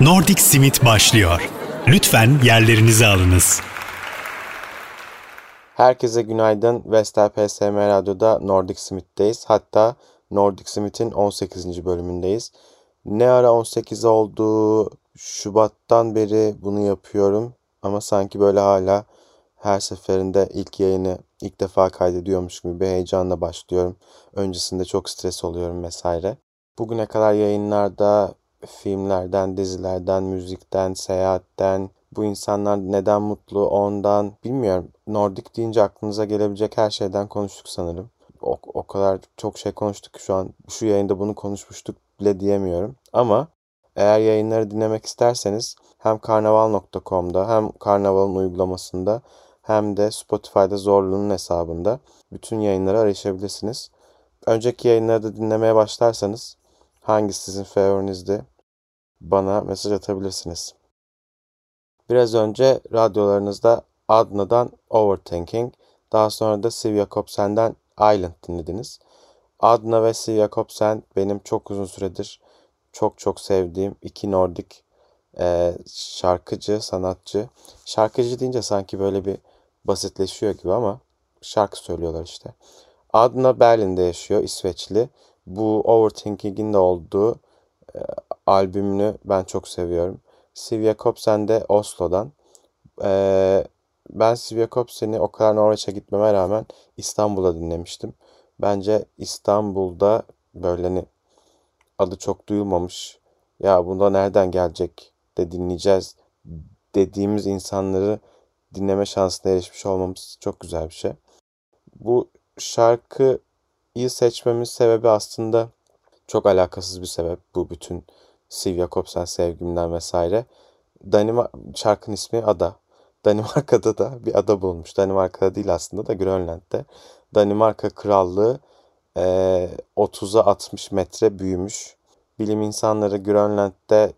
Nordic Simit başlıyor. Lütfen yerlerinizi alınız. Herkese günaydın. Vestel PSM Radyo'da Nordic Smith'teyiz. Hatta Nordic Smith'in 18. bölümündeyiz. Ne ara 18 oldu? Şubat'tan beri bunu yapıyorum. Ama sanki böyle hala her seferinde ilk yayını ilk defa kaydediyormuş gibi bir heyecanla başlıyorum. Öncesinde çok stres oluyorum vesaire. Bugüne kadar yayınlarda filmlerden, dizilerden, müzikten, seyahatten, bu insanlar neden mutlu ondan bilmiyorum. Nordik deyince aklınıza gelebilecek her şeyden konuştuk sanırım. O, o kadar çok şey konuştuk şu an şu yayında bunu konuşmuştuk bile diyemiyorum. Ama eğer yayınları dinlemek isterseniz hem karnaval.com'da hem karnavalın uygulamasında hem de Spotify'da Zorlu'nun hesabında bütün yayınları arayışabilirsiniz. Önceki yayınları da dinlemeye başlarsanız hangisi sizin favorinizdi bana mesaj atabilirsiniz. Biraz önce radyolarınızda Adna'dan Overthinking, daha sonra da Siv Jakobsen'den Island dinlediniz. Adna ve Siv Jakobsen benim çok uzun süredir çok çok sevdiğim iki Nordik e, şarkıcı, sanatçı. Şarkıcı deyince sanki böyle bir basitleşiyor gibi ama şarkı söylüyorlar işte. Adna Berlin'de yaşıyor, İsveçli. Bu Overthinking'in de olduğu e, albümünü ben çok seviyorum. Siv Jakobsen de Oslo'dan. E, ben Siv Jakobsen'i o kadar Norveç'e gitmeme rağmen İstanbul'da dinlemiştim. Bence İstanbul'da böyle hani adı çok duyulmamış. Ya bunda nereden gelecek de dinleyeceğiz dediğimiz insanları dinleme şansına erişmiş olmamız çok güzel bir şey. Bu şarkıyı seçmemin sebebi aslında çok alakasız bir sebep. Bu bütün Siv Jakobsen sevgimden vesaire. Danimarka şarkının ismi Ada. Danimarka'da da bir ada bulmuş. Danimarka'da değil aslında da Grönland'de. Danimarka Krallığı e, 30'a 60 metre büyümüş. Bilim insanları Grönland'de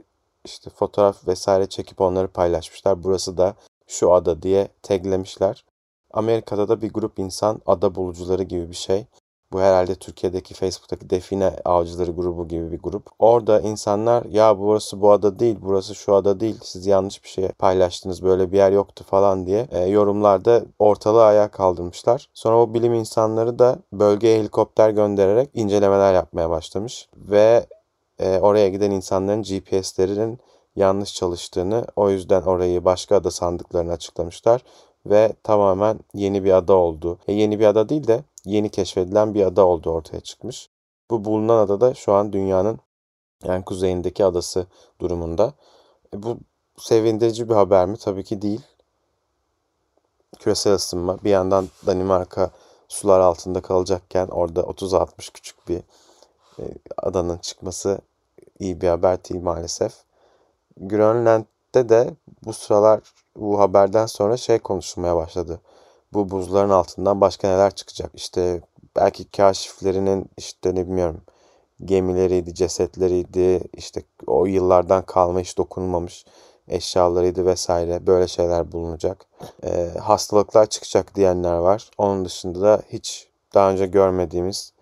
işte fotoğraf vesaire çekip onları paylaşmışlar. Burası da şu ada diye taglemişler. Amerika'da da bir grup insan ada bulucuları gibi bir şey. Bu herhalde Türkiye'deki Facebook'taki define avcıları grubu gibi bir grup. Orada insanlar ya burası bu ada değil, burası şu ada değil, siz yanlış bir şey paylaştınız, böyle bir yer yoktu falan diye e, yorumlarda ortalığı ayağa kaldırmışlar. Sonra o bilim insanları da bölgeye helikopter göndererek incelemeler yapmaya başlamış. Ve e, oraya giden insanların GPS'lerinin yanlış çalıştığını, o yüzden orayı başka ada sandıklarını açıklamışlar ve tamamen yeni bir ada oldu. E, yeni bir ada değil de yeni keşfedilen bir ada oldu ortaya çıkmış. Bu bulunan ada da şu an dünyanın yani kuzeyindeki adası durumunda. E, bu sevindirici bir haber mi? Tabii ki değil. Küresel ısınma bir yandan Danimarka sular altında kalacakken orada 30-60 küçük bir e, adanın çıkması iyi bir haber değil maalesef. Grönland'de de bu sıralar bu haberden sonra şey konuşulmaya başladı. Bu buzların altından başka neler çıkacak? İşte belki kaşiflerinin işte ne bilmiyorum gemileriydi, cesetleriydi, işte o yıllardan kalma hiç dokunulmamış eşyalarıydı vesaire böyle şeyler bulunacak. Ee, hastalıklar çıkacak diyenler var. Onun dışında da hiç daha önce görmediğimiz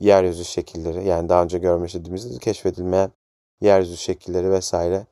yeryüzü şekilleri yani daha önce görmediğimiz keşfedilmeyen yeryüzü şekilleri vesaire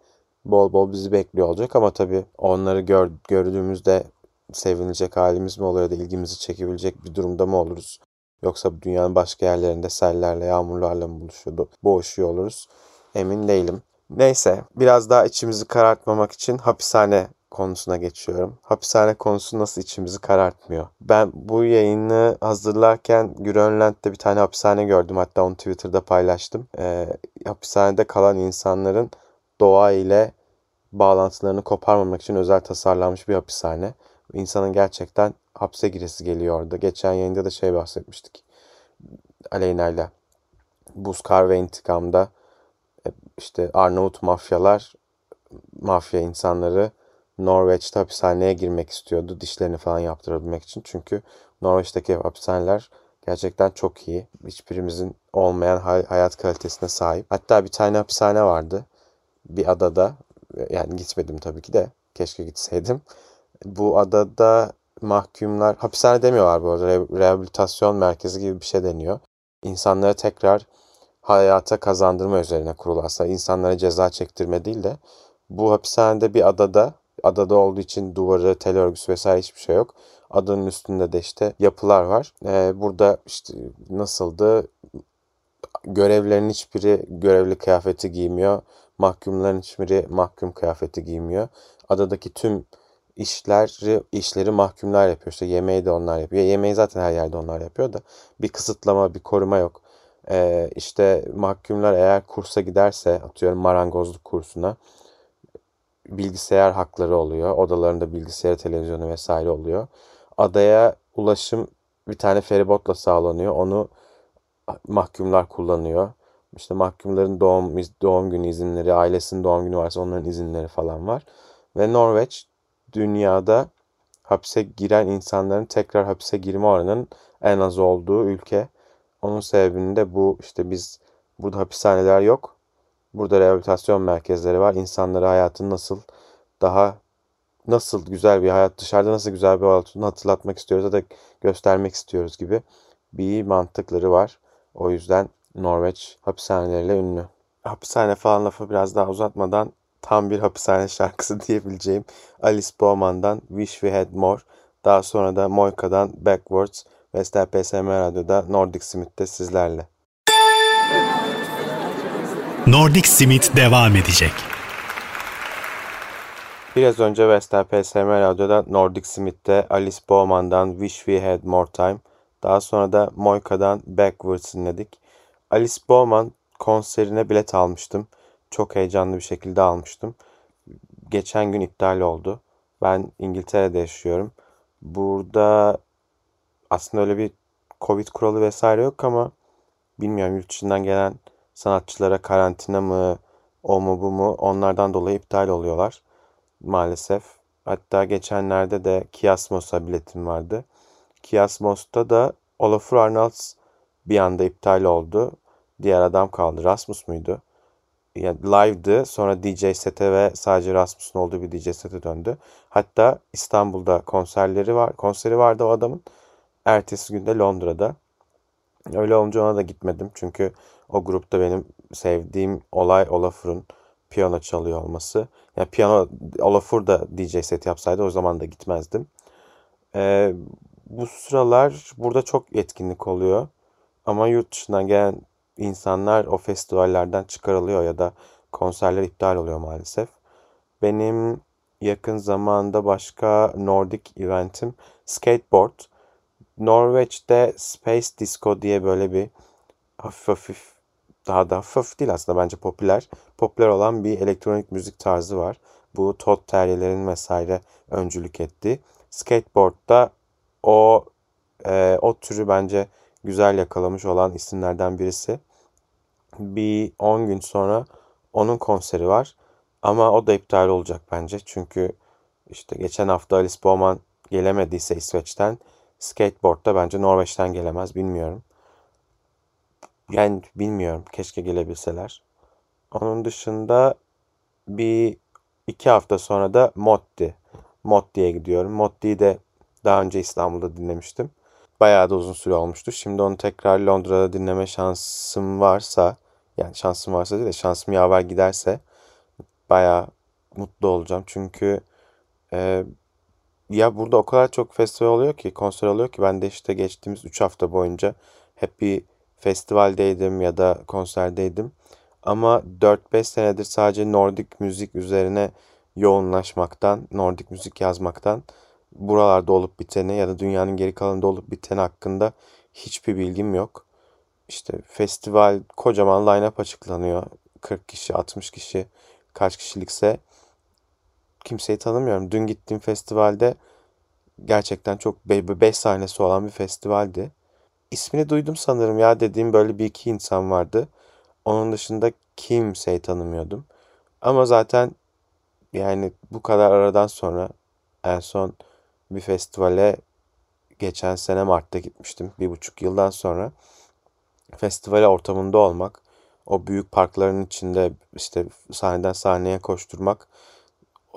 bol bol bizi bekliyor olacak ama tabii onları gör, gördüğümüzde sevinilecek halimiz mi oluyor ya da ilgimizi çekebilecek bir durumda mı oluruz? Yoksa dünyanın başka yerlerinde sellerle, yağmurlarla mı buluşuyor, boğuşuyor oluruz? Emin değilim. Neyse biraz daha içimizi karartmamak için hapishane konusuna geçiyorum. Hapishane konusu nasıl içimizi karartmıyor? Ben bu yayını hazırlarken Grönland'de bir tane hapishane gördüm. Hatta onu Twitter'da paylaştım. Ee, hapishanede kalan insanların doğa ile bağlantılarını koparmamak için özel tasarlanmış bir hapishane. İnsanın gerçekten hapse giresi geliyor orada. Geçen yayında da şey bahsetmiştik. Aleyna ile Buz Kar ve İntikam'da e, işte Arnavut mafyalar mafya insanları Norveç'te hapishaneye girmek istiyordu. Dişlerini falan yaptırabilmek için. Çünkü Norveç'teki hapishaneler gerçekten çok iyi. Hiçbirimizin olmayan hayat kalitesine sahip. Hatta bir tane hapishane vardı. Bir adada. Yani gitmedim tabii ki de. Keşke gitseydim. Bu adada mahkumlar, hapishane demiyorlar bu arada, rehabilitasyon merkezi gibi bir şey deniyor. İnsanlara tekrar hayata kazandırma üzerine kurulu aslında. İnsanlara ceza çektirme değil de bu hapishanede bir adada adada olduğu için duvarı, tel örgüsü vesaire hiçbir şey yok. Adanın üstünde de işte yapılar var. Ee, burada işte nasıldı? Görevlerin hiçbiri görevli kıyafeti giymiyor. Mahkumların hiçbiri mahkum kıyafeti giymiyor. Adadaki tüm işleri işleri mahkumlar yapıyor. İşte yemeği de onlar yapıyor. Yemeği zaten her yerde onlar yapıyor da bir kısıtlama, bir koruma yok. Ee, işte mahkumlar eğer kursa giderse atıyorum marangozluk kursuna bilgisayar hakları oluyor. Odalarında bilgisayar, televizyonu vesaire oluyor. Adaya ulaşım bir tane feribotla sağlanıyor. Onu mahkumlar kullanıyor. İşte mahkumların doğum doğum günü izinleri, ailesinin doğum günü varsa onların izinleri falan var. Ve Norveç dünyada hapse giren insanların tekrar hapse girme oranının en az olduğu ülke. Onun sebebini de bu işte biz burada hapishaneler yok. Burada rehabilitasyon merkezleri var. İnsanlara hayatın nasıl daha nasıl güzel bir hayat, dışarıda nasıl güzel bir hayat olduğunu hatırlatmak istiyoruz ya da göstermek istiyoruz gibi bir mantıkları var. O yüzden Norveç hapishaneleriyle ünlü. Hapishane falan lafı biraz daha uzatmadan tam bir hapishane şarkısı diyebileceğim Alice Bowman'dan Wish We Had More. Daha sonra da Moika'dan Backwards. Vestel PSM Radyo'da Nordic Smith'te sizlerle. Nordic Smith devam edecek. Biraz önce Vestel PSM Radyo'da Nordic Smith'te Alice Bowman'dan Wish We Had More Time. Daha sonra da Moika'dan Backwards dinledik. Alice Bowman konserine bilet almıştım. Çok heyecanlı bir şekilde almıştım. Geçen gün iptal oldu. Ben İngiltere'de yaşıyorum. Burada aslında öyle bir Covid kuralı vesaire yok ama bilmiyorum yurt dışından gelen sanatçılara karantina mı, o mu bu mu onlardan dolayı iptal oluyorlar maalesef. Hatta geçenlerde de Kiasmos'a biletim vardı. Kiasmos'ta da Olafur Arnalds bir anda iptal oldu. Diğer adam kaldı. Rasmus muydu? Yani live'dı. Sonra DJ sete ve sadece Rasmus'un olduğu bir DJ sete döndü. Hatta İstanbul'da konserleri var. Konseri vardı o adamın. Ertesi günde Londra'da. Öyle olunca ona da gitmedim. Çünkü o grupta benim sevdiğim olay Olafur'un piyano çalıyor olması. Yani piyano Olafur da DJ set yapsaydı o zaman da gitmezdim. Ee, bu sıralar burada çok etkinlik oluyor. Ama yurt dışından gelen insanlar o festivallerden çıkarılıyor ya da konserler iptal oluyor maalesef. Benim yakın zamanda başka Nordic eventim skateboard. Norveç'te Space Disco diye böyle bir hafif hafif daha da hafif değil aslında bence popüler. Popüler olan bir elektronik müzik tarzı var. Bu Todd Terry'lerin vesaire öncülük etti. Skateboard'da o e, o türü bence güzel yakalamış olan isimlerden birisi. Bir 10 gün sonra onun konseri var. Ama o da iptal olacak bence. Çünkü işte geçen hafta Alice Bowman gelemediyse İsveç'ten skateboard'da bence Norveç'ten gelemez bilmiyorum. Yani bilmiyorum. Keşke gelebilseler. Onun dışında bir iki hafta sonra da Motti. Motti'ye gidiyorum. Motti'yi de daha önce İstanbul'da dinlemiştim. Bayağı da uzun süre olmuştu. Şimdi onu tekrar Londra'da dinleme şansım varsa yani şansım varsa değil de şansım yaver giderse bayağı mutlu olacağım. Çünkü e, ya burada o kadar çok festival oluyor ki, konser oluyor ki ben de işte geçtiğimiz 3 hafta boyunca hep bir festivaldeydim ya da konserdeydim. Ama 4-5 senedir sadece Nordik müzik üzerine yoğunlaşmaktan, Nordik müzik yazmaktan buralarda olup biteni ya da dünyanın geri kalanında olup biteni hakkında hiçbir bilgim yok. İşte festival kocaman line-up açıklanıyor. 40 kişi, 60 kişi, kaç kişilikse kimseyi tanımıyorum. Dün gittiğim festivalde gerçekten çok 5 sahnesi olan bir festivaldi. İsmini duydum sanırım ya dediğim böyle bir iki insan vardı. Onun dışında kimseyi tanımıyordum. Ama zaten yani bu kadar aradan sonra en son bir festivale geçen sene Mart'ta gitmiştim. Bir buçuk yıldan sonra festivale ortamında olmak, o büyük parkların içinde işte sahneden sahneye koşturmak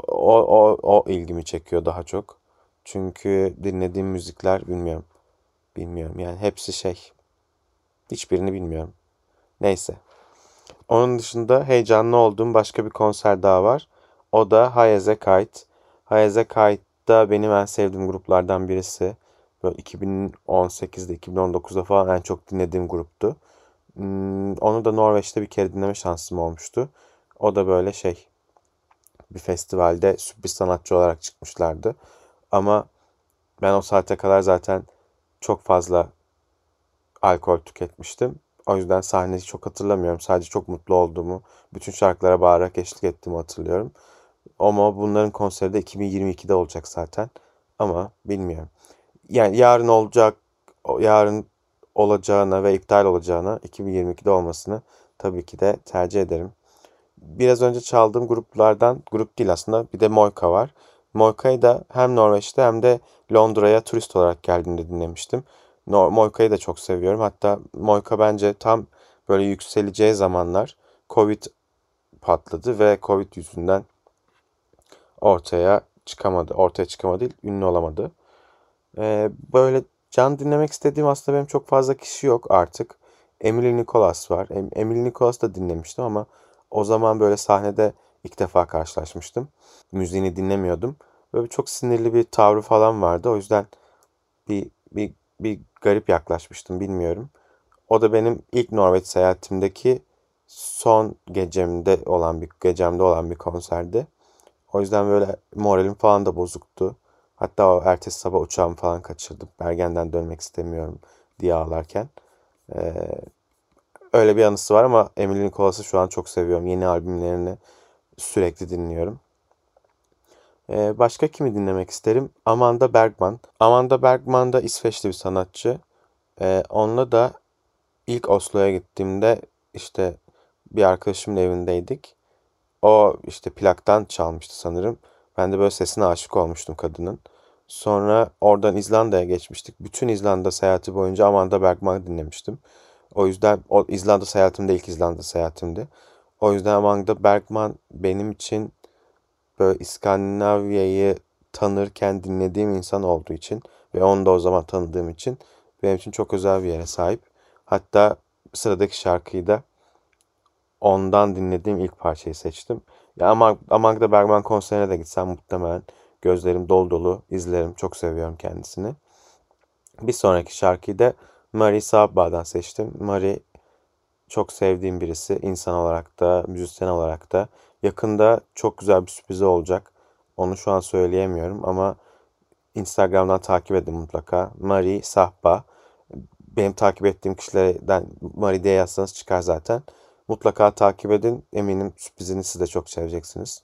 o, o, o ilgimi çekiyor daha çok. Çünkü dinlediğim müzikler bilmiyorum. Bilmiyorum yani hepsi şey. Hiçbirini bilmiyorum. Neyse. Onun dışında heyecanlı olduğum başka bir konser daha var. O da A Kite. High As A Kite da benim en sevdiğim gruplardan birisi. Böyle 2018'de, 2019'da falan en çok dinlediğim gruptu. Hmm, onu da Norveç'te bir kere dinleme şansım olmuştu. O da böyle şey bir festivalde sürpriz sanatçı olarak çıkmışlardı. Ama ben o saate kadar zaten çok fazla alkol tüketmiştim. O yüzden sahneyi çok hatırlamıyorum. Sadece çok mutlu olduğumu, bütün şarkılara bağırarak eşlik ettiğimi hatırlıyorum. Ama bunların konseri de 2022'de olacak zaten. Ama bilmiyorum. Yani yarın olacak, yarın olacağına ve iptal olacağına 2022'de olmasını tabii ki de tercih ederim. Biraz önce çaldığım gruplardan, grup değil aslında bir de Moika var. Moika'yı da hem Norveç'te hem de Londra'ya turist olarak geldiğimde dinlemiştim. Moika'yı da çok seviyorum. Hatta Moika bence tam böyle yükseleceği zamanlar Covid patladı ve Covid yüzünden ortaya çıkamadı. Ortaya çıkamadı değil, ünlü olamadı. Ee, böyle can dinlemek istediğim aslında benim çok fazla kişi yok artık. Emily Nicholas var. Emily Nicholas da dinlemiştim ama o zaman böyle sahnede ilk defa karşılaşmıştım. Müziğini dinlemiyordum. Böyle çok sinirli bir tavrı falan vardı. O yüzden bir, bir, bir garip yaklaşmıştım bilmiyorum. O da benim ilk Norveç seyahatimdeki son gecemde olan bir gecemde olan bir konserdi. O yüzden böyle moralim falan da bozuktu. Hatta o ertesi sabah uçağımı falan kaçırdım. Bergen'den dönmek istemiyorum diye ağlarken. Ee, öyle bir anısı var ama Emily Nicholas'ı şu an çok seviyorum. Yeni albümlerini sürekli dinliyorum. Ee, başka kimi dinlemek isterim? Amanda Bergman. Amanda Bergman da İsveçli bir sanatçı. Ee, onunla da ilk Oslo'ya gittiğimde işte bir arkadaşımın evindeydik. O işte plaktan çalmıştı sanırım. Ben de böyle sesine aşık olmuştum kadının. Sonra oradan İzlanda'ya geçmiştik. Bütün İzlanda seyahati boyunca Amanda Bergman dinlemiştim. O yüzden o İzlanda seyahatim de ilk İzlanda seyahatimdi. O yüzden Amanda Bergman benim için böyle İskandinavya'yı tanırken dinlediğim insan olduğu için ve onu da o zaman tanıdığım için benim için çok özel bir yere sahip. Hatta sıradaki şarkıyı da ondan dinlediğim ilk parçayı seçtim. Ya ama Amanda Bergman konserine de gitsem muhtemelen gözlerim dolu dolu izlerim. Çok seviyorum kendisini. Bir sonraki şarkıyı da Marie Sabba'dan seçtim. Marie çok sevdiğim birisi. insan olarak da, müzisyen olarak da. Yakında çok güzel bir sürprizi olacak. Onu şu an söyleyemiyorum ama Instagram'dan takip edin mutlaka. Marie Sahba. Benim takip ettiğim kişilerden Marie diye yazsanız çıkar zaten. Mutlaka takip edin. Eminim sürprizini siz de çok seveceksiniz.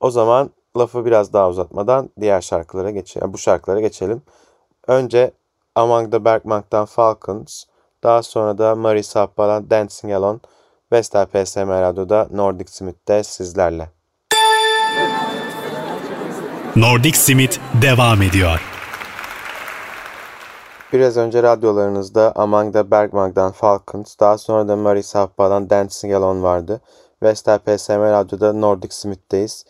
O zaman lafı biraz daha uzatmadan diğer şarkılara geçelim. Bu şarkılara geçelim. Önce Among the Bergmank'tan Falcons, daha sonra da Marie Sappa'dan Dancing Alone, Vestel PSM Radyo'da Nordic Smith'te sizlerle. Nordic Smith devam ediyor. Biraz önce radyolarınızda Among the Bergmank'dan Falcons, daha sonra da Marie Sappa'dan Dancing Alone vardı. Vestel PSM Radyo'da Nordic Smith'teyiz.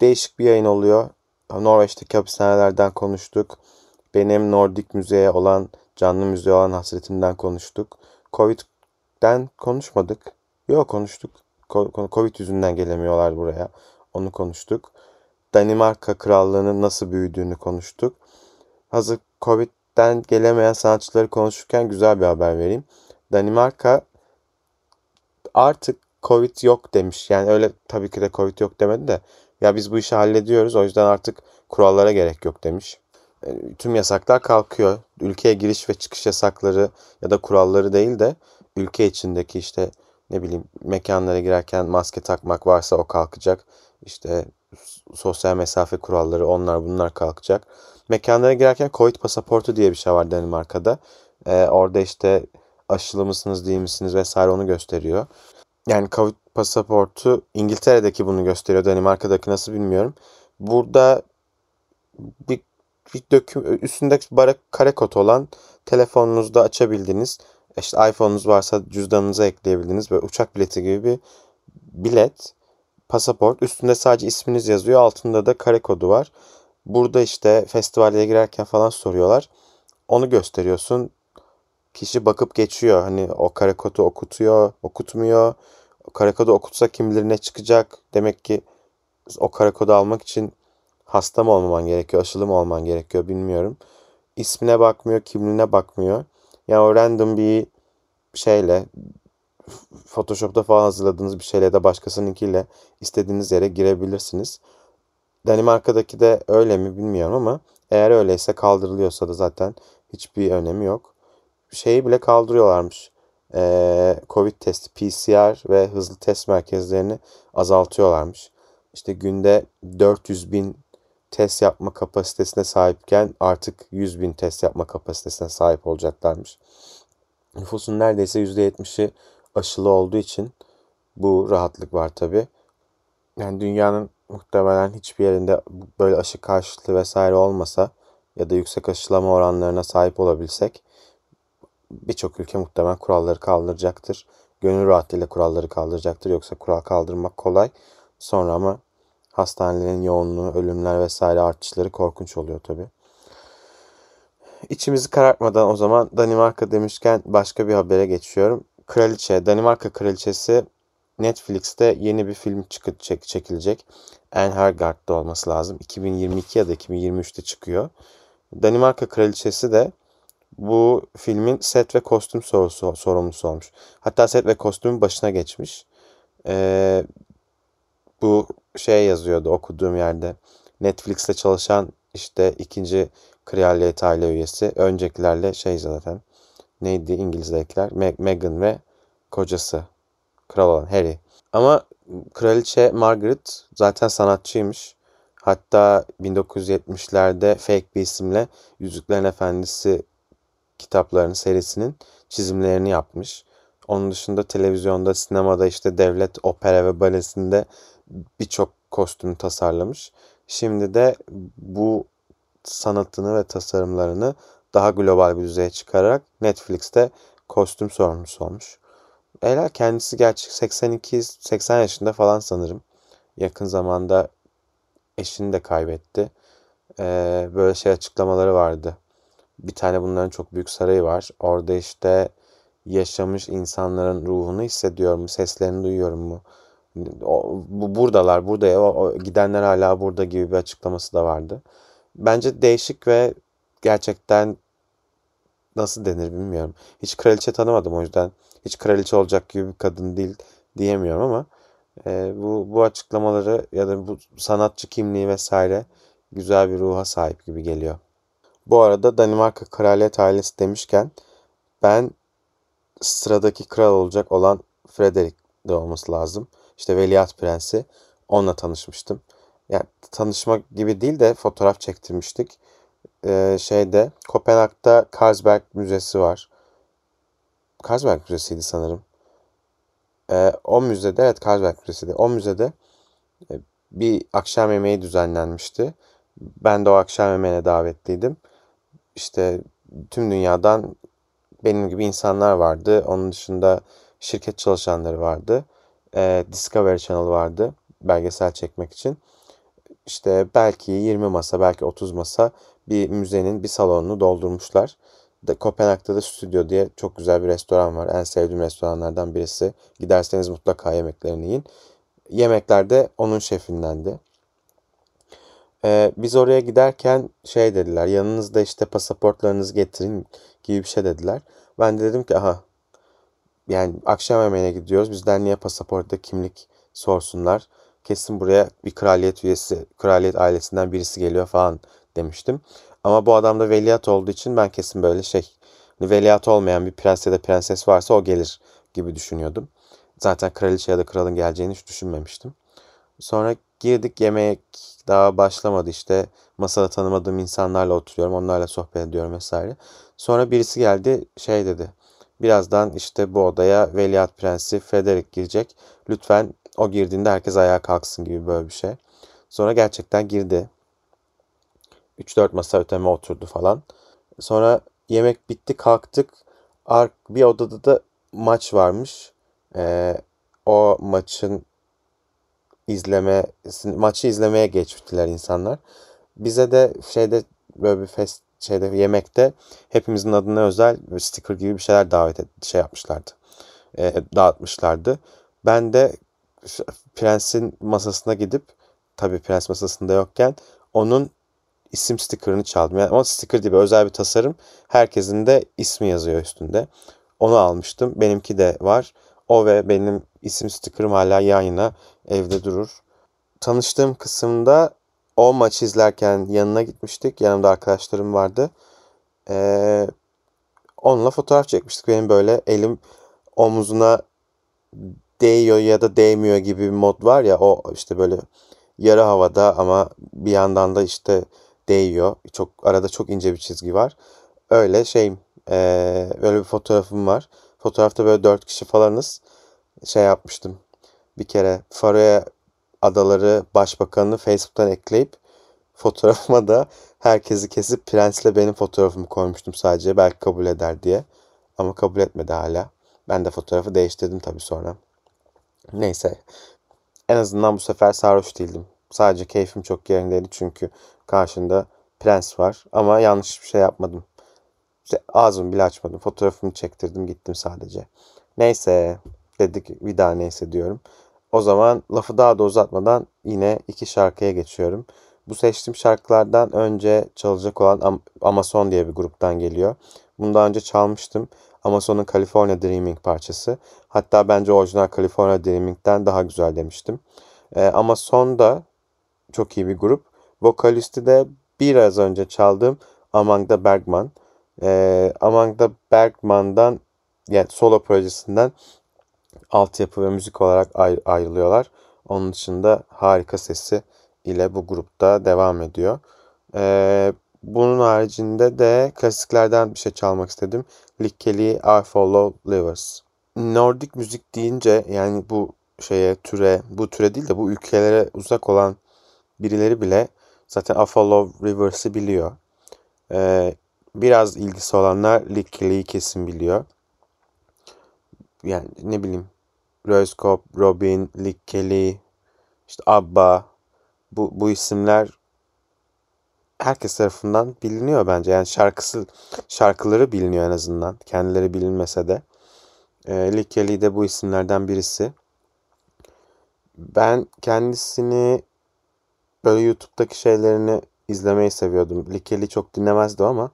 Değişik bir yayın oluyor. Norveç'teki hapishanelerden konuştuk. Benim Nordik müzeye olan, canlı müzeye olan hasretimden konuştuk. Covid'den konuşmadık. Yok konuştuk. Covid yüzünden gelemiyorlar buraya. Onu konuştuk. Danimarka Krallığı'nın nasıl büyüdüğünü konuştuk. Hazır Covid'den gelemeyen sanatçıları konuşurken güzel bir haber vereyim. Danimarka artık Covid yok demiş. Yani öyle tabii ki de Covid yok demedi de ya biz bu işi hallediyoruz o yüzden artık kurallara gerek yok demiş. E, tüm yasaklar kalkıyor. Ülkeye giriş ve çıkış yasakları ya da kuralları değil de ülke içindeki işte ne bileyim mekanlara girerken maske takmak varsa o kalkacak. İşte sosyal mesafe kuralları onlar bunlar kalkacak. Mekanlara girerken Covid pasaportu diye bir şey var Danimarka'da. Ee, orada işte aşılı mısınız değil misiniz vesaire onu gösteriyor. Yani Covid pasaportu İngiltere'deki bunu gösteriyor. Danimarka'daki nasıl bilmiyorum. Burada bir, bir döküm üstünde bara kare kod olan telefonunuzda açabildiğiniz işte iPhone'unuz varsa cüzdanınıza ekleyebildiğiniz ve uçak bileti gibi bir bilet pasaport üstünde sadece isminiz yazıyor altında da kare kodu var. Burada işte festivale girerken falan soruyorlar. Onu gösteriyorsun. kişi bakıp geçiyor. Hani o kare kodu okutuyor, okutmuyor. O kare kodu okutsa kim bilir ne çıkacak. Demek ki o kare kodu almak için hasta mı olmaman gerekiyor, aşılı mı olman gerekiyor bilmiyorum. İsmine bakmıyor, kimliğine bakmıyor. Yani o random bir şeyle Photoshop'ta falan hazırladığınız bir şeyle da başkasınınkiyle istediğiniz yere girebilirsiniz. Danimarka'daki de öyle mi bilmiyorum ama eğer öyleyse kaldırılıyorsa da zaten hiçbir önemi yok. Şeyi bile kaldırıyorlarmış. Ee, Covid testi, PCR ve hızlı test merkezlerini azaltıyorlarmış. İşte günde 400 bin test yapma kapasitesine sahipken artık 100 bin test yapma kapasitesine sahip olacaklarmış. Nüfusun neredeyse %70'i aşılı olduğu için bu rahatlık var tabi. Yani dünyanın muhtemelen hiçbir yerinde böyle aşı karşıtlığı vesaire olmasa ya da yüksek aşılama oranlarına sahip olabilsek birçok ülke muhtemelen kuralları kaldıracaktır. Gönül rahatlığıyla kuralları kaldıracaktır. Yoksa kural kaldırmak kolay. Sonra ama hastanelerin yoğunluğu, ölümler vesaire artışları korkunç oluyor tabi. İçimizi karartmadan o zaman Danimarka demişken başka bir habere geçiyorum. Kraliçe, Danimarka Kraliçesi Netflix'te yeni bir film çıkıp çek, çekilecek. Anne Hergard'da olması lazım. 2022 ya da 2023'te çıkıyor. Danimarka Kraliçesi de bu filmin set ve kostüm sorusu, sorumlusu olmuş. Hatta set ve kostümün başına geçmiş. Ee, bu şey yazıyordu okuduğum yerde. Netflix'te çalışan işte ikinci kraliyet aile üyesi. Öncekilerle şey zaten neydi İngiliz'dekiler? Meg Meghan ve kocası. Kral olan Harry. Ama kraliçe Margaret zaten sanatçıymış. Hatta 1970'lerde fake bir isimle Yüzüklerin Efendisi kitaplarının serisinin çizimlerini yapmış. Onun dışında televizyonda, sinemada işte devlet opera ve balesinde birçok kostüm tasarlamış. Şimdi de bu sanatını ve tasarımlarını daha global bir düzeye çıkararak Netflix'te kostüm sorumlusu olmuş. Ela kendisi gerçek 82-80 yaşında falan sanırım. Yakın zamanda eşini de kaybetti. Ee, böyle şey açıklamaları vardı. Bir tane bunların çok büyük sarayı var. Orada işte yaşamış insanların ruhunu hissediyorum mu, seslerini duyuyorum mu? O, bu buradalar, burada o, o, gidenler hala burada gibi bir açıklaması da vardı. Bence değişik ve gerçekten nasıl denir bilmiyorum. Hiç kraliçe tanımadım o yüzden hiç kraliçe olacak gibi bir kadın değil diyemiyorum ama e, bu bu açıklamaları ya da bu sanatçı kimliği vesaire güzel bir ruha sahip gibi geliyor. Bu arada Danimarka kraliyet ailesi demişken ben sıradaki kral olacak olan Frederick de olması lazım. İşte Veliaht Prensi. Onunla tanışmıştım. Yani tanışma gibi değil de fotoğraf çektirmiştik. Ee, şeyde Kopenhag'da Carlsberg Müzesi var. Carlsberg Müzesi'ydi sanırım. Ee, o müzede, evet Carlsberg Müzesi'ydi. O müzede e, bir akşam yemeği düzenlenmişti. Ben de o akşam yemeğine davetliydim. İşte tüm dünyadan benim gibi insanlar vardı. Onun dışında şirket çalışanları vardı. Ee, Discovery Channel vardı belgesel çekmek için. İşte belki 20 masa, belki 30 masa bir müzenin bir salonunu doldurmuşlar de Kopenhag'da da Stüdyo diye çok güzel bir restoran var. En sevdiğim restoranlardan birisi. Giderseniz mutlaka yemeklerini yiyin. Yemekler de onun şefindendi. Ee, biz oraya giderken şey dediler. Yanınızda işte pasaportlarınızı getirin gibi bir şey dediler. Ben de dedim ki aha yani akşam yemeğine gidiyoruz. Bizden niye pasaportta kimlik sorsunlar. Kesin buraya bir kraliyet üyesi, kraliyet ailesinden birisi geliyor falan demiştim. Ama bu adam da veliaht olduğu için ben kesin böyle şey hani veliaht olmayan bir prens ya da prenses varsa o gelir gibi düşünüyordum. Zaten kraliçe ya da kralın geleceğini hiç düşünmemiştim. Sonra girdik yemek daha başlamadı işte masada tanımadığım insanlarla oturuyorum onlarla sohbet ediyorum vesaire. Sonra birisi geldi şey dedi birazdan işte bu odaya veliaht prensi Frederick girecek lütfen o girdiğinde herkes ayağa kalksın gibi böyle bir şey. Sonra gerçekten girdi 3-4 masa öteme oturdu falan. Sonra yemek bitti kalktık. Bir odada da maç varmış. Ee, o maçın izleme maçı izlemeye geçtiler insanlar. Bize de şeyde böyle bir fest şeyde yemekte hepimizin adına özel sticker gibi bir şeyler davet et, şey yapmışlardı. E, dağıtmışlardı. Ben de prensin masasına gidip tabii prens masasında yokken onun isim sticker'ını çaldım. Yani ama sticker gibi özel bir tasarım. Herkesin de ismi yazıyor üstünde. Onu almıştım. Benimki de var. O ve benim isim sticker'ım hala yan yana evde durur. Tanıştığım kısımda o maçı izlerken yanına gitmiştik. Yanımda arkadaşlarım vardı. Ee, onunla fotoğraf çekmiştik. Benim böyle elim omuzuna değiyor ya da değmiyor gibi bir mod var ya o işte böyle yarı havada ama bir yandan da işte değiyor. Çok arada çok ince bir çizgi var. Öyle şeyim e, öyle bir fotoğrafım var. Fotoğrafta böyle dört kişi falanız şey yapmıştım. Bir kere Faroe Adaları Başbakanını Facebook'tan ekleyip fotoğrafıma da herkesi kesip prensle benim fotoğrafımı koymuştum sadece belki kabul eder diye. Ama kabul etmedi hala. Ben de fotoğrafı değiştirdim tabii sonra. Neyse. En azından bu sefer sarhoş değildim. Sadece keyfim çok yerindeydi çünkü karşında prens var. Ama yanlış bir şey yapmadım. İşte ağzımı bile açmadım. Fotoğrafımı çektirdim gittim sadece. Neyse dedik daha neyse diyorum. O zaman lafı daha da uzatmadan yine iki şarkıya geçiyorum. Bu seçtiğim şarkılardan önce çalacak olan Amazon diye bir gruptan geliyor. Bundan önce çalmıştım. Amazon'un California Dreaming parçası. Hatta bence orijinal California Dreaming'den daha güzel demiştim. Ee, Amazon da çok iyi bir grup. Vokalisti de biraz önce çaldığım the Bergman. Ee, the Bergman'dan yani solo projesinden altyapı ve müzik olarak ayrılıyorlar. Onun dışında harika sesi ile bu grupta devam ediyor. Ee, bunun haricinde de klasiklerden bir şey çalmak istedim. Likkeli I Follow Livers. Nordik müzik deyince yani bu şeye türe, bu türe değil de bu ülkelere uzak olan birileri bile zaten I Follow Rivers'ı biliyor. Ee, biraz ilgisi olanlar Likkeli'yi kesin biliyor. Yani ne bileyim Röskop, Robin, Likkeli, işte Abba bu, bu isimler herkes tarafından biliniyor bence. Yani şarkısı şarkıları biliniyor en azından. Kendileri bilinmese de. E, Likkeli de bu isimlerden birisi. Ben kendisini böyle YouTube'daki şeylerini izlemeyi seviyordum. Likkeli çok dinlemezdi ama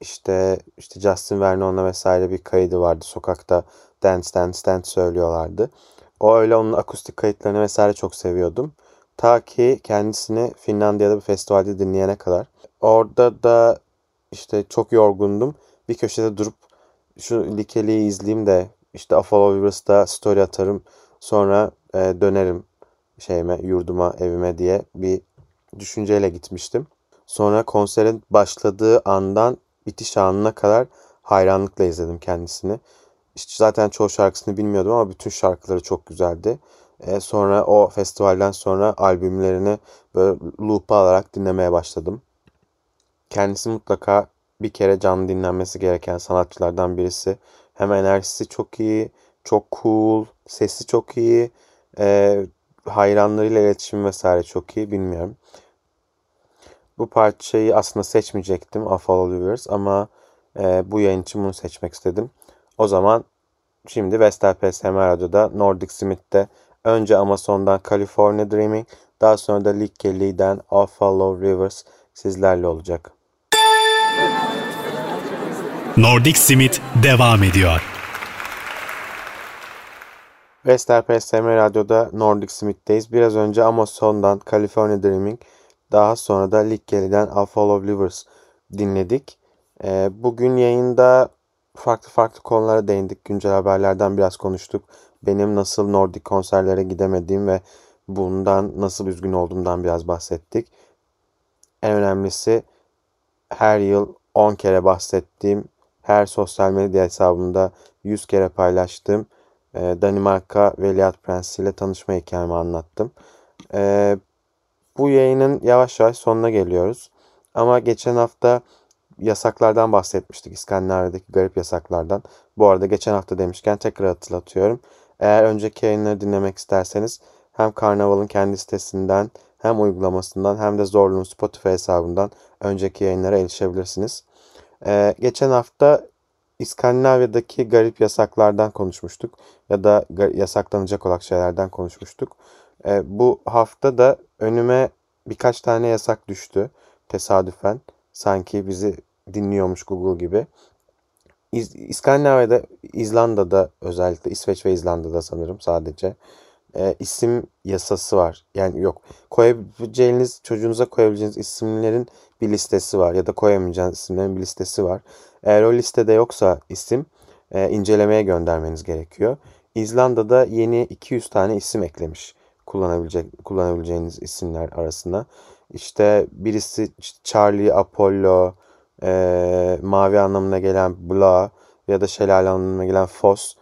işte işte Justin Vernon'la vesaire bir kaydı vardı. Sokakta dance dance dance söylüyorlardı. O öyle onun akustik kayıtlarını vesaire çok seviyordum. Ta ki kendisini Finlandiya'da bir festivalde dinleyene kadar. Orada da işte çok yorgundum. Bir köşede durup şu Likeli'yi izleyeyim de işte A Follow Rivers'da story atarım. Sonra e, dönerim şeyime, yurduma, evime diye bir düşünceyle gitmiştim. Sonra konserin başladığı andan bitiş anına kadar hayranlıkla izledim kendisini. İşte zaten çoğu şarkısını bilmiyordum ama bütün şarkıları çok güzeldi. E, sonra o festivalden sonra albümlerini böyle loop alarak dinlemeye başladım. Kendisi mutlaka bir kere canlı dinlenmesi gereken sanatçılardan birisi. Hem enerjisi çok iyi, çok cool, sesi çok iyi, e, hayranlarıyla iletişim vesaire çok iyi bilmiyorum. Bu parçayı aslında seçmeyecektim A Follow ama e, bu yayın için bunu seçmek istedim. O zaman şimdi Vestel PSM Radyo'da Nordic Smith'te Önce Amazon'dan California Dreaming, daha sonra da Lick Kelly'den All Follow Rivers sizlerle olacak. Nordic Smith devam ediyor. Vestel PSM Radyo'da Nordic Smith'teyiz. Biraz önce Amazon'dan California Dreaming, daha sonra da Lick Kelly'den All Follow Rivers dinledik. Ee, bugün yayında farklı farklı konulara değindik. Güncel haberlerden biraz konuştuk benim nasıl Nordik konserlere gidemediğim ve bundan nasıl üzgün olduğumdan biraz bahsettik. En önemlisi her yıl 10 kere bahsettiğim, her sosyal medya hesabımda 100 kere paylaştığım e, Danimarka Veliaht Prensi ile tanışma hikayemi anlattım. E, bu yayının yavaş yavaş sonuna geliyoruz. Ama geçen hafta yasaklardan bahsetmiştik. İskandinavya'daki garip yasaklardan. Bu arada geçen hafta demişken tekrar hatırlatıyorum. Eğer önceki yayınları dinlemek isterseniz hem Karnaval'ın kendi sitesinden hem uygulamasından hem de Zorlu'nun Spotify hesabından önceki yayınlara erişebilirsiniz. Ee, geçen hafta İskandinavya'daki garip yasaklardan konuşmuştuk ya da yasaklanacak olan şeylerden konuşmuştuk. Ee, bu hafta da önüme birkaç tane yasak düştü tesadüfen. Sanki bizi dinliyormuş Google gibi. İz, İskandinavya'da, İzlanda'da özellikle İsveç ve İzlanda'da sanırım sadece e, isim yasası var. Yani yok. Koyabileceğiniz, çocuğunuza koyabileceğiniz isimlerin bir listesi var ya da koyamayacağınız isimlerin bir listesi var. Eğer o listede yoksa isim e, incelemeye göndermeniz gerekiyor. İzlanda'da yeni 200 tane isim eklemiş kullanabilecek kullanabileceğiniz isimler arasında. İşte birisi Charlie, Apollo, e, mavi anlamına gelen Bla ya da şelale anlamına gelen Fos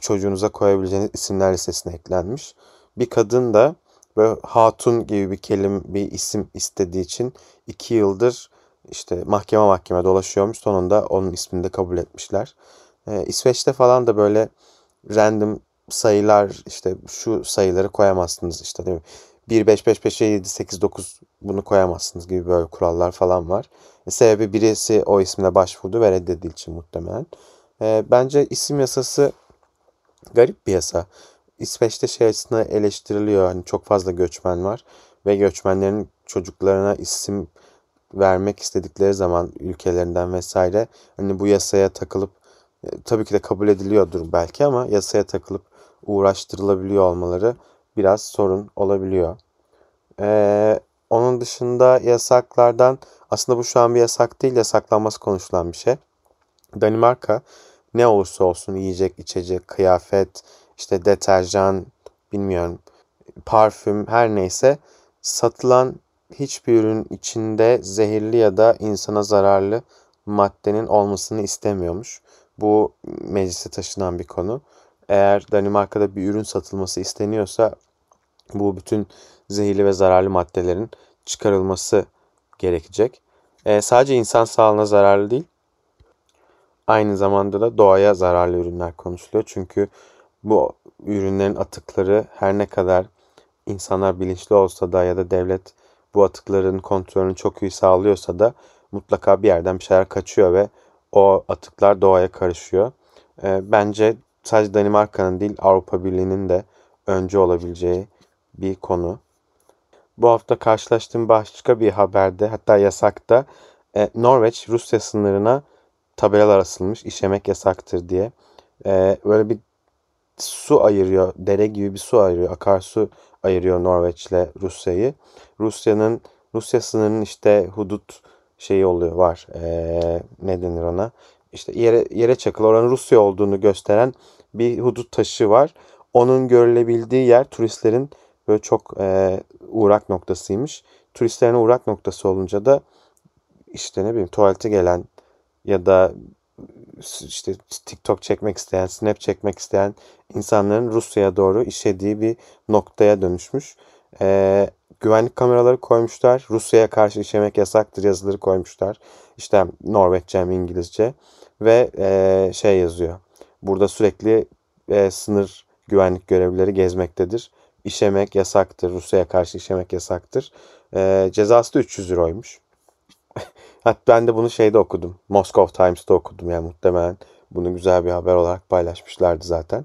çocuğunuza koyabileceğiniz isimler listesine eklenmiş. Bir kadın da böyle hatun gibi bir kelime bir isim istediği için iki yıldır işte mahkeme mahkeme dolaşıyormuş. Sonunda onun ismini de kabul etmişler. Ee, İsveç'te falan da böyle random sayılar işte şu sayıları koyamazsınız işte değil mi? 1, 5, 5, 5, 7, 8, 9 bunu koyamazsınız gibi böyle kurallar falan var. E, sebebi birisi o isimle başvurdu ve reddedildiği için muhtemelen. E, bence isim yasası garip bir yasa. İsveç'te şey açısından eleştiriliyor. Hani çok fazla göçmen var ve göçmenlerin çocuklarına isim vermek istedikleri zaman ülkelerinden vesaire hani bu yasaya takılıp e, tabii ki de kabul ediliyordur belki ama yasaya takılıp uğraştırılabiliyor olmaları biraz sorun olabiliyor. Ee, onun dışında yasaklardan aslında bu şu an bir yasak değil yasaklanması konuşulan bir şey. Danimarka ne olursa olsun yiyecek, içecek, kıyafet, işte deterjan, bilmiyorum, parfüm her neyse satılan hiçbir ürün içinde zehirli ya da insana zararlı maddenin olmasını istemiyormuş. Bu meclise taşınan bir konu. Eğer Danimarka'da bir ürün satılması isteniyorsa bu bütün zehirli ve zararlı maddelerin çıkarılması gerekecek. E, sadece insan sağlığına zararlı değil, aynı zamanda da doğaya zararlı ürünler konuşuluyor. Çünkü bu ürünlerin atıkları her ne kadar insanlar bilinçli olsa da ya da devlet bu atıkların kontrolünü çok iyi sağlıyorsa da mutlaka bir yerden bir şeyler kaçıyor ve o atıklar doğaya karışıyor. E, bence sadece Danimarka'nın değil Avrupa Birliği'nin de önce olabileceği bir konu. Bu hafta karşılaştığım başka bir haberde hatta yasakta e, Norveç Rusya sınırına tabelalar asılmış işemek yasaktır diye. E, böyle bir su ayırıyor, dere gibi bir su ayırıyor, akarsu ayırıyor Norveç'le Rusya'yı. Rusya'nın Rusya sınırının işte hudut şeyi oluyor var. E, ne denir ona? İşte yere yere çakılı oranın Rusya olduğunu gösteren bir hudut taşı var. Onun görülebildiği yer turistlerin böyle çok e, uğrak noktasıymış. Turistlerin uğrak noktası olunca da işte ne bileyim tuvalete gelen ya da işte TikTok çekmek isteyen, Snap çekmek isteyen insanların Rusya'ya doğru işediği bir noktaya dönüşmüş. Ee, güvenlik kameraları koymuşlar. Rusya'ya karşı işemek yasaktır yazıları koymuşlar. İşte Norveççe İngilizce. Ve e, şey yazıyor. Burada sürekli e, sınır güvenlik görevlileri gezmektedir. İşemek yasaktır. Rusya'ya karşı işemek yasaktır. E, cezası da 300 euroymuş. Hatta ben de bunu şeyde okudum. Moscow Times'ta okudum yani muhtemelen bunu güzel bir haber olarak paylaşmışlardı zaten.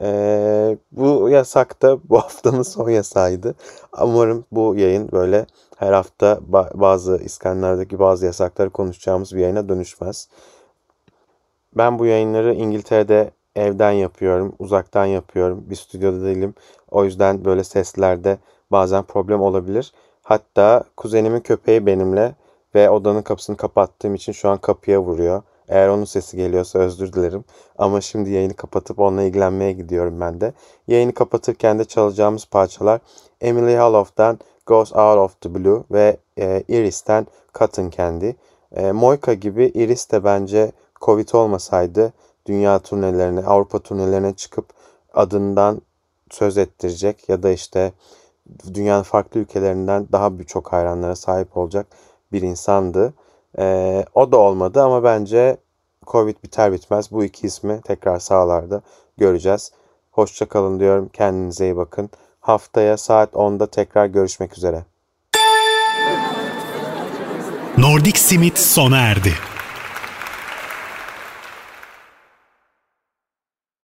Ee, bu yasak da bu haftanın son yasağıydı. Umarım bu yayın böyle her hafta bazı İskandinav'daki bazı yasakları konuşacağımız bir yayına dönüşmez. Ben bu yayınları İngiltere'de evden yapıyorum, uzaktan yapıyorum. Bir stüdyoda değilim. O yüzden böyle seslerde bazen problem olabilir. Hatta kuzenimin köpeği benimle ve odanın kapısını kapattığım için şu an kapıya vuruyor. Eğer onun sesi geliyorsa özür dilerim. Ama şimdi yayını kapatıp onunla ilgilenmeye gidiyorum ben de. Yayını kapatırken de çalacağımız parçalar Emily Haloff'tan Goes Out of the Blue ve e, Iris'ten Cotton Candy. E, Moika gibi Iris de bence Covid olmasaydı dünya turnelerine, Avrupa turnelerine çıkıp adından söz ettirecek ya da işte dünyanın farklı ülkelerinden daha birçok hayranlara sahip olacak bir insandı. E, o da olmadı ama bence Covid biter bitmez bu iki ismi tekrar sahalarda göreceğiz. Hoşçakalın diyorum. Kendinize iyi bakın. Haftaya saat 10'da tekrar görüşmek üzere. Nordic Simit sona erdi.